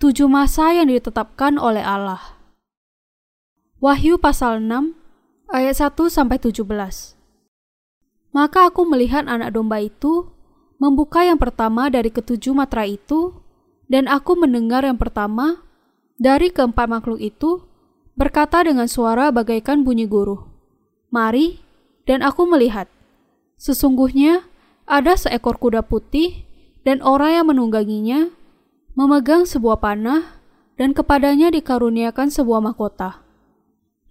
Tujuh masa yang ditetapkan oleh Allah. Wahyu pasal 6 ayat 1 sampai 17. Maka aku melihat anak domba itu membuka yang pertama dari ketujuh matra itu dan aku mendengar yang pertama dari keempat makhluk itu berkata dengan suara bagaikan bunyi guru. Mari, dan aku melihat. Sesungguhnya ada seekor kuda putih dan orang yang menungganginya memegang sebuah panah dan kepadanya dikaruniakan sebuah mahkota.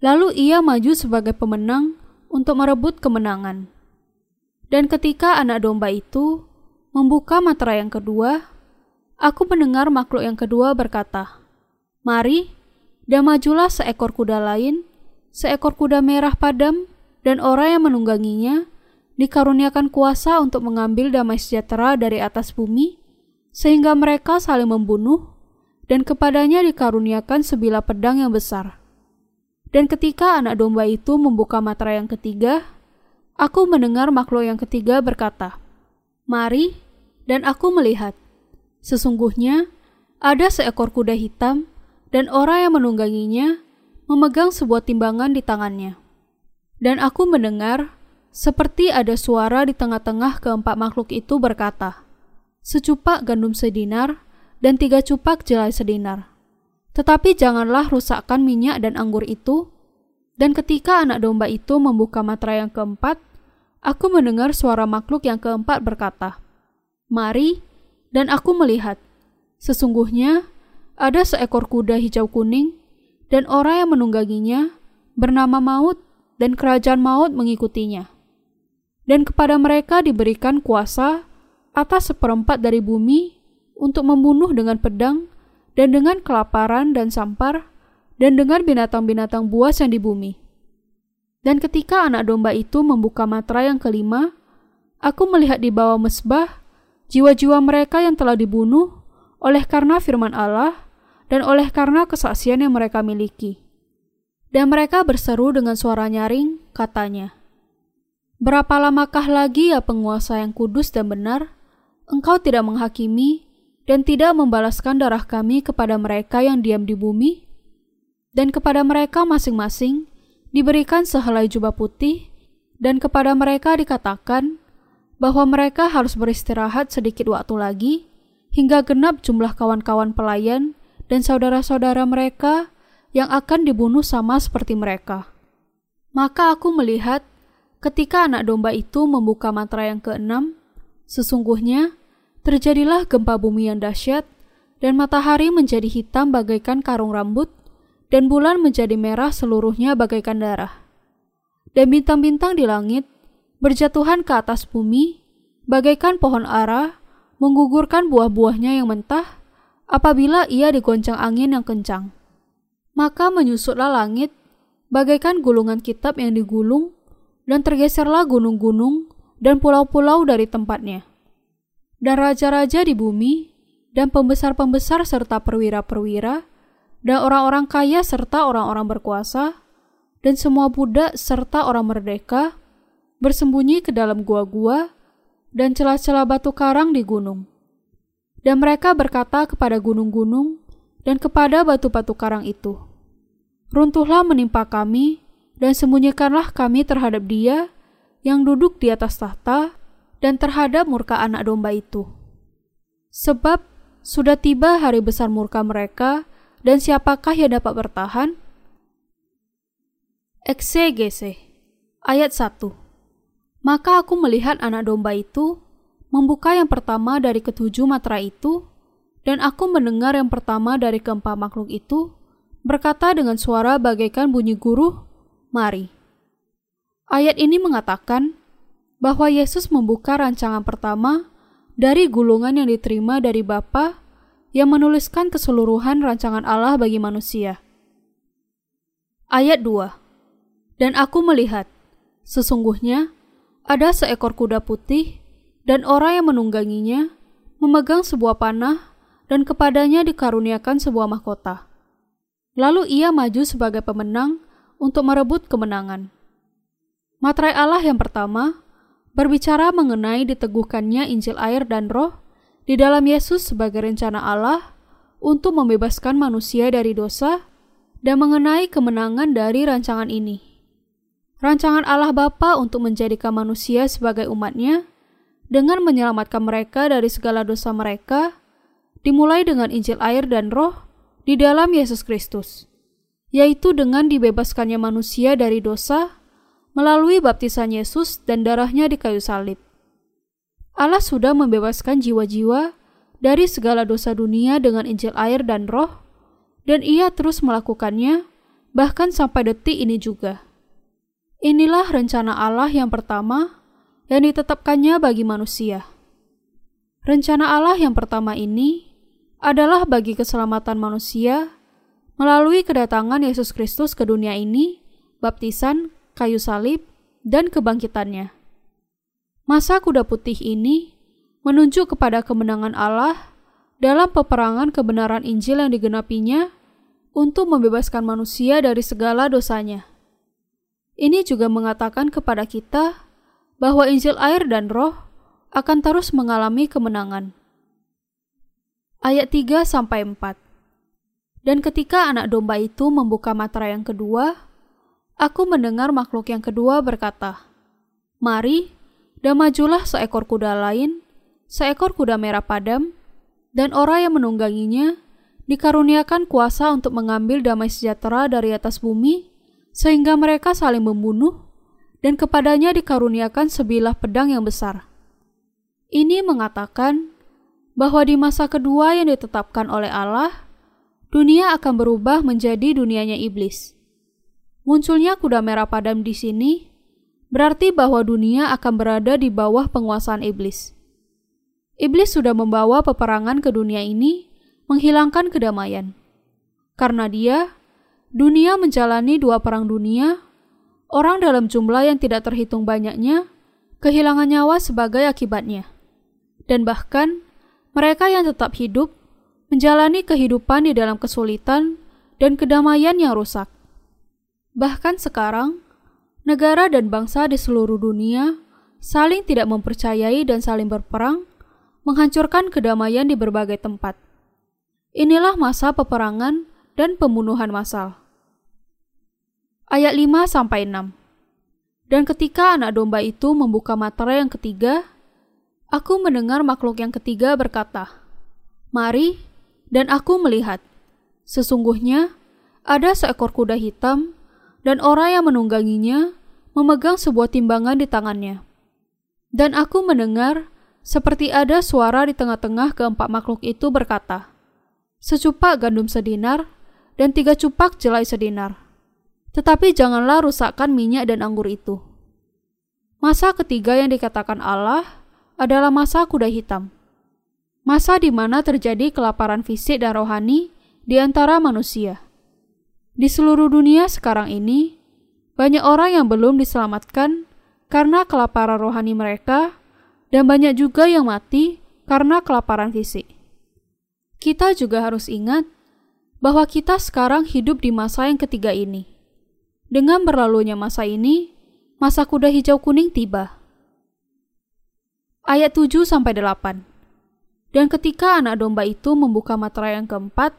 Lalu ia maju sebagai pemenang untuk merebut kemenangan. Dan ketika anak domba itu membuka matra yang kedua, aku mendengar makhluk yang kedua berkata, Mari, dan majulah seekor kuda lain, seekor kuda merah padam, dan orang yang menungganginya dikaruniakan kuasa untuk mengambil damai sejahtera dari atas bumi, sehingga mereka saling membunuh, dan kepadanya dikaruniakan sebilah pedang yang besar. Dan ketika anak domba itu membuka matra yang ketiga, aku mendengar makhluk yang ketiga berkata, Mari, dan aku melihat. Sesungguhnya, ada seekor kuda hitam, dan orang yang menungganginya memegang sebuah timbangan di tangannya. Dan aku mendengar, seperti ada suara di tengah-tengah keempat makhluk itu berkata, Secupak gandum sedinar, dan tiga cupak jelai sedinar. Tetapi janganlah rusakkan minyak dan anggur itu. Dan ketika anak domba itu membuka matra yang keempat, aku mendengar suara makhluk yang keempat berkata, Mari, dan aku melihat. Sesungguhnya, ada seekor kuda hijau kuning, dan orang yang menungganginya bernama Maut, dan kerajaan Maut mengikutinya. Dan kepada mereka diberikan kuasa atas seperempat dari bumi untuk membunuh dengan pedang dan dengan kelaparan dan sampar, dan dengan binatang-binatang buas yang di bumi. Dan ketika anak domba itu membuka matra yang kelima, aku melihat di bawah mesbah jiwa-jiwa mereka yang telah dibunuh oleh karena firman Allah dan oleh karena kesaksian yang mereka miliki. Dan mereka berseru dengan suara nyaring, katanya, Berapa lamakah lagi ya penguasa yang kudus dan benar, engkau tidak menghakimi dan tidak membalaskan darah kami kepada mereka yang diam di bumi, dan kepada mereka masing-masing diberikan sehelai jubah putih, dan kepada mereka dikatakan bahwa mereka harus beristirahat sedikit waktu lagi, hingga genap jumlah kawan-kawan pelayan dan saudara-saudara mereka yang akan dibunuh sama seperti mereka. Maka aku melihat ketika anak domba itu membuka mantra yang keenam, sesungguhnya Terjadilah gempa bumi yang dahsyat, dan matahari menjadi hitam bagaikan karung rambut, dan bulan menjadi merah seluruhnya bagaikan darah. Dan bintang-bintang di langit berjatuhan ke atas bumi, bagaikan pohon ara, menggugurkan buah-buahnya yang mentah, apabila ia digoncang angin yang kencang. Maka menyusutlah langit, bagaikan gulungan kitab yang digulung, dan tergeserlah gunung-gunung dan pulau-pulau dari tempatnya dan raja-raja di bumi, dan pembesar-pembesar serta perwira-perwira, dan orang-orang kaya serta orang-orang berkuasa, dan semua budak serta orang merdeka, bersembunyi ke dalam gua-gua dan celah-celah batu karang di gunung. Dan mereka berkata kepada gunung-gunung dan kepada batu-batu karang itu, Runtuhlah menimpa kami, dan sembunyikanlah kami terhadap dia yang duduk di atas tahta, dan terhadap murka anak domba itu. Sebab sudah tiba hari besar murka mereka, dan siapakah yang dapat bertahan? Eksegese Ayat 1 Maka aku melihat anak domba itu membuka yang pertama dari ketujuh matra itu, dan aku mendengar yang pertama dari keempat makhluk itu berkata dengan suara bagaikan bunyi guru, Mari. Ayat ini mengatakan bahwa Yesus membuka rancangan pertama dari gulungan yang diterima dari Bapa yang menuliskan keseluruhan rancangan Allah bagi manusia. Ayat 2 Dan aku melihat, sesungguhnya ada seekor kuda putih dan orang yang menungganginya memegang sebuah panah dan kepadanya dikaruniakan sebuah mahkota. Lalu ia maju sebagai pemenang untuk merebut kemenangan. Materai Allah yang pertama berbicara mengenai diteguhkannya Injil air dan roh di dalam Yesus sebagai rencana Allah untuk membebaskan manusia dari dosa dan mengenai kemenangan dari rancangan ini. Rancangan Allah Bapa untuk menjadikan manusia sebagai umatnya dengan menyelamatkan mereka dari segala dosa mereka, dimulai dengan Injil air dan roh di dalam Yesus Kristus, yaitu dengan dibebaskannya manusia dari dosa melalui baptisan Yesus dan darahnya di kayu salib. Allah sudah membebaskan jiwa-jiwa dari segala dosa dunia dengan Injil air dan roh, dan ia terus melakukannya bahkan sampai detik ini juga. Inilah rencana Allah yang pertama yang ditetapkannya bagi manusia. Rencana Allah yang pertama ini adalah bagi keselamatan manusia melalui kedatangan Yesus Kristus ke dunia ini, baptisan, kayu salib, dan kebangkitannya. Masa kuda putih ini menunjuk kepada kemenangan Allah dalam peperangan kebenaran Injil yang digenapinya untuk membebaskan manusia dari segala dosanya. Ini juga mengatakan kepada kita bahwa Injil air dan roh akan terus mengalami kemenangan. Ayat 3 sampai 4. Dan ketika anak domba itu membuka matra yang kedua, aku mendengar makhluk yang kedua berkata, "Mari, dan majulah seekor kuda lain seekor kuda merah padam, dan orang yang menungganginya dikaruniakan kuasa untuk mengambil damai sejahtera dari atas bumi, sehingga mereka saling membunuh, dan kepadanya dikaruniakan sebilah pedang yang besar. Ini mengatakan bahwa di masa kedua yang ditetapkan oleh Allah, dunia akan berubah menjadi dunianya iblis. Munculnya kuda merah padam di sini berarti bahwa dunia akan berada di bawah penguasaan iblis. Iblis sudah membawa peperangan ke dunia ini, menghilangkan kedamaian. Karena dia, dunia menjalani dua perang dunia, orang dalam jumlah yang tidak terhitung banyaknya, kehilangan nyawa sebagai akibatnya. Dan bahkan, mereka yang tetap hidup, menjalani kehidupan di dalam kesulitan dan kedamaian yang rusak. Bahkan sekarang, negara dan bangsa di seluruh dunia saling tidak mempercayai dan saling berperang menghancurkan kedamaian di berbagai tempat. Inilah masa peperangan dan pembunuhan massal. Ayat 5 sampai 6. Dan ketika anak domba itu membuka materai yang ketiga, aku mendengar makhluk yang ketiga berkata, "Mari," dan aku melihat. Sesungguhnya ada seekor kuda hitam dan orang yang menungganginya memegang sebuah timbangan di tangannya. Dan aku mendengar seperti ada suara di tengah-tengah keempat makhluk itu berkata, Secupak gandum sedinar dan tiga cupak jelai sedinar. Tetapi janganlah rusakkan minyak dan anggur itu. Masa ketiga yang dikatakan Allah adalah masa kuda hitam. Masa di mana terjadi kelaparan fisik dan rohani di antara manusia. Di seluruh dunia sekarang ini, banyak orang yang belum diselamatkan karena kelaparan rohani mereka dan banyak juga yang mati karena kelaparan fisik. Kita juga harus ingat bahwa kita sekarang hidup di masa yang ketiga ini. Dengan berlalunya masa ini, masa kuda hijau kuning tiba. Ayat 7 sampai 8. Dan ketika anak domba itu membuka materai yang keempat,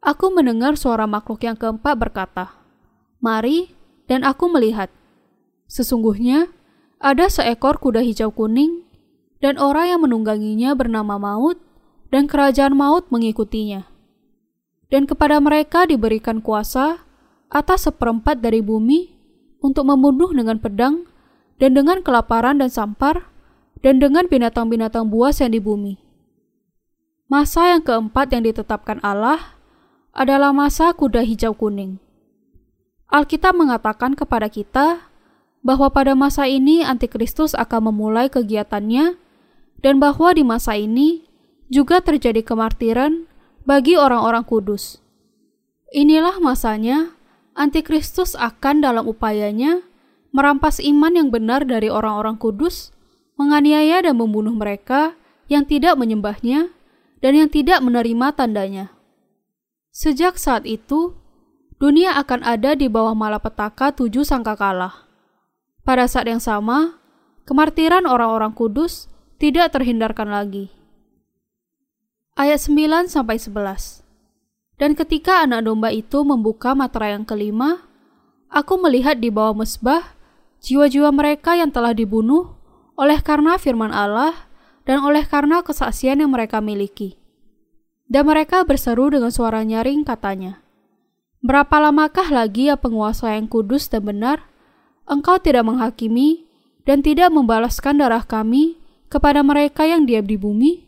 aku mendengar suara makhluk yang keempat berkata, "Mari," dan aku melihat. Sesungguhnya ada seekor kuda hijau kuning dan orang yang menungganginya bernama Maut, dan kerajaan Maut mengikutinya. Dan kepada mereka diberikan kuasa atas seperempat dari bumi untuk membunuh dengan pedang, dan dengan kelaparan dan sampar, dan dengan binatang-binatang buas yang di bumi. Masa yang keempat yang ditetapkan Allah adalah masa kuda hijau kuning. Alkitab mengatakan kepada kita bahwa pada masa ini Antikristus akan memulai kegiatannya dan bahwa di masa ini juga terjadi kemartiran bagi orang-orang kudus. Inilah masanya Antikristus akan dalam upayanya merampas iman yang benar dari orang-orang kudus, menganiaya dan membunuh mereka yang tidak menyembahnya dan yang tidak menerima tandanya. Sejak saat itu, dunia akan ada di bawah malapetaka tujuh sangkakala. Pada saat yang sama, kemartiran orang-orang kudus tidak terhindarkan lagi. Ayat 9 sampai 11. Dan ketika anak domba itu membuka materai yang kelima, aku melihat di bawah mesbah jiwa-jiwa mereka yang telah dibunuh oleh karena firman Allah dan oleh karena kesaksian yang mereka miliki. Dan mereka berseru dengan suara nyaring katanya, Berapa lamakah lagi ya penguasa yang kudus dan benar? Engkau tidak menghakimi dan tidak membalaskan darah kami kepada mereka yang diam di bumi?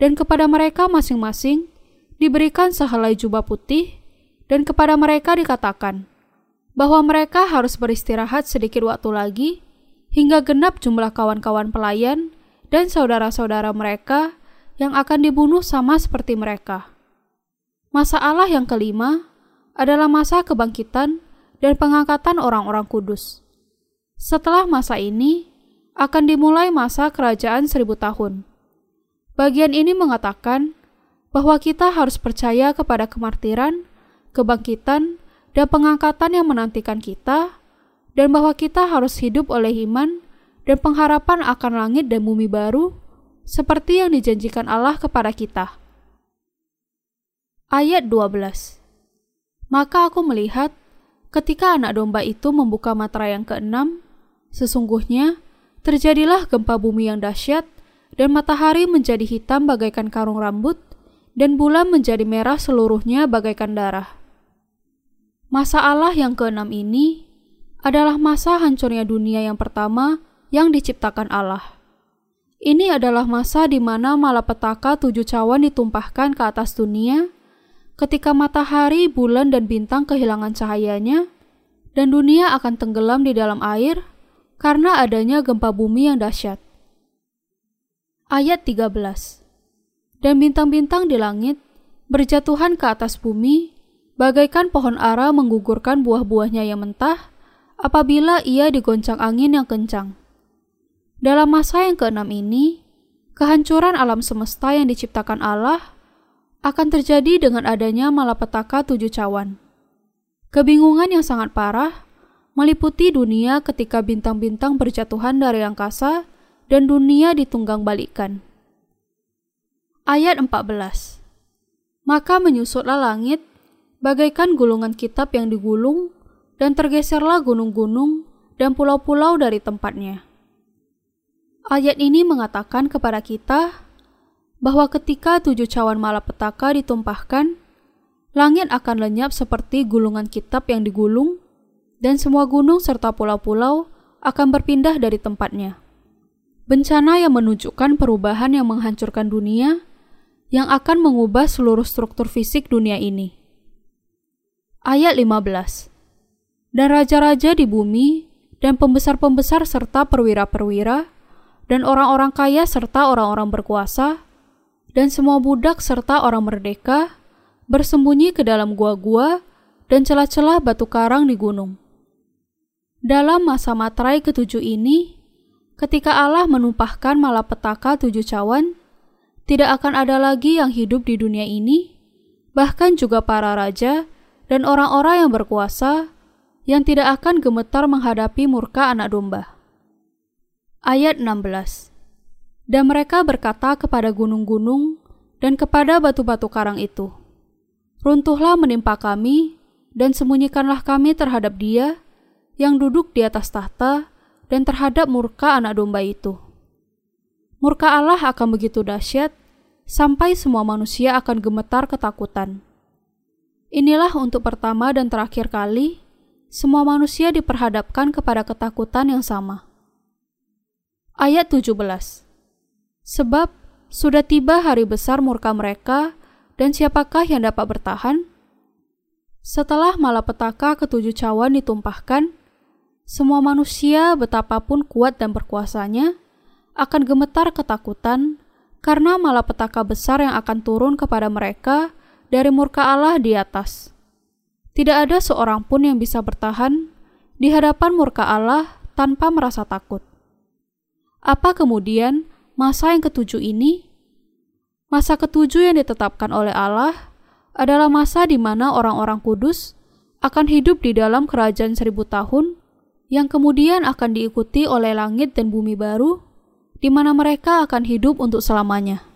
Dan kepada mereka masing-masing diberikan sehelai jubah putih, dan kepada mereka dikatakan bahwa mereka harus beristirahat sedikit waktu lagi hingga genap jumlah kawan-kawan pelayan dan saudara-saudara mereka yang akan dibunuh sama seperti mereka. Masa Allah yang kelima adalah masa kebangkitan dan pengangkatan orang-orang kudus. Setelah masa ini, akan dimulai masa kerajaan seribu tahun. Bagian ini mengatakan bahwa kita harus percaya kepada kemartiran, kebangkitan, dan pengangkatan yang menantikan kita, dan bahwa kita harus hidup oleh iman dan pengharapan akan langit dan bumi baru, seperti yang dijanjikan Allah kepada kita. Ayat 12 Maka aku melihat ketika anak domba itu membuka matra yang keenam, sesungguhnya terjadilah gempa bumi yang dahsyat, dan matahari menjadi hitam bagaikan karung rambut, dan bulan menjadi merah seluruhnya bagaikan darah. Masa Allah yang keenam ini adalah masa hancurnya dunia yang pertama yang diciptakan Allah. Ini adalah masa di mana malapetaka tujuh cawan ditumpahkan ke atas dunia, ketika matahari, bulan, dan bintang kehilangan cahayanya, dan dunia akan tenggelam di dalam air karena adanya gempa bumi yang dahsyat. Ayat 13 dan bintang-bintang di langit berjatuhan ke atas bumi, bagaikan pohon ara menggugurkan buah-buahnya yang mentah apabila ia digoncang angin yang kencang. Dalam masa yang keenam ini, kehancuran alam semesta yang diciptakan Allah akan terjadi dengan adanya malapetaka tujuh cawan. Kebingungan yang sangat parah meliputi dunia ketika bintang-bintang berjatuhan dari angkasa dan dunia ditunggang balikan. Ayat 14 Maka menyusutlah langit, bagaikan gulungan kitab yang digulung, dan tergeserlah gunung-gunung dan pulau-pulau dari tempatnya. Ayat ini mengatakan kepada kita bahwa ketika tujuh cawan malapetaka ditumpahkan, langit akan lenyap seperti gulungan kitab yang digulung, dan semua gunung serta pulau-pulau akan berpindah dari tempatnya. Bencana yang menunjukkan perubahan yang menghancurkan dunia yang akan mengubah seluruh struktur fisik dunia ini. Ayat 15 Dan raja-raja di bumi, dan pembesar-pembesar serta perwira-perwira, dan orang-orang kaya serta orang-orang berkuasa, dan semua budak serta orang merdeka, bersembunyi ke dalam gua-gua dan celah-celah batu karang di gunung. Dalam masa materai ketujuh ini, ketika Allah menumpahkan malapetaka tujuh cawan, tidak akan ada lagi yang hidup di dunia ini, bahkan juga para raja dan orang-orang yang berkuasa yang tidak akan gemetar menghadapi murka anak domba. Ayat 16 Dan mereka berkata kepada gunung-gunung dan kepada batu-batu karang itu, Runtuhlah menimpa kami, dan sembunyikanlah kami terhadap dia yang duduk di atas tahta dan terhadap murka anak domba itu. Murka Allah akan begitu dahsyat sampai semua manusia akan gemetar ketakutan. Inilah untuk pertama dan terakhir kali semua manusia diperhadapkan kepada ketakutan yang sama. Ayat 17 Sebab sudah tiba hari besar murka mereka, dan siapakah yang dapat bertahan? Setelah malapetaka ketujuh cawan ditumpahkan, semua manusia betapapun kuat dan berkuasanya akan gemetar ketakutan karena malapetaka besar yang akan turun kepada mereka dari murka Allah di atas. Tidak ada seorang pun yang bisa bertahan di hadapan murka Allah tanpa merasa takut. Apa kemudian masa yang ketujuh ini? Masa ketujuh yang ditetapkan oleh Allah adalah masa di mana orang-orang kudus akan hidup di dalam kerajaan seribu tahun yang kemudian akan diikuti oleh langit dan bumi baru di mana mereka akan hidup untuk selamanya.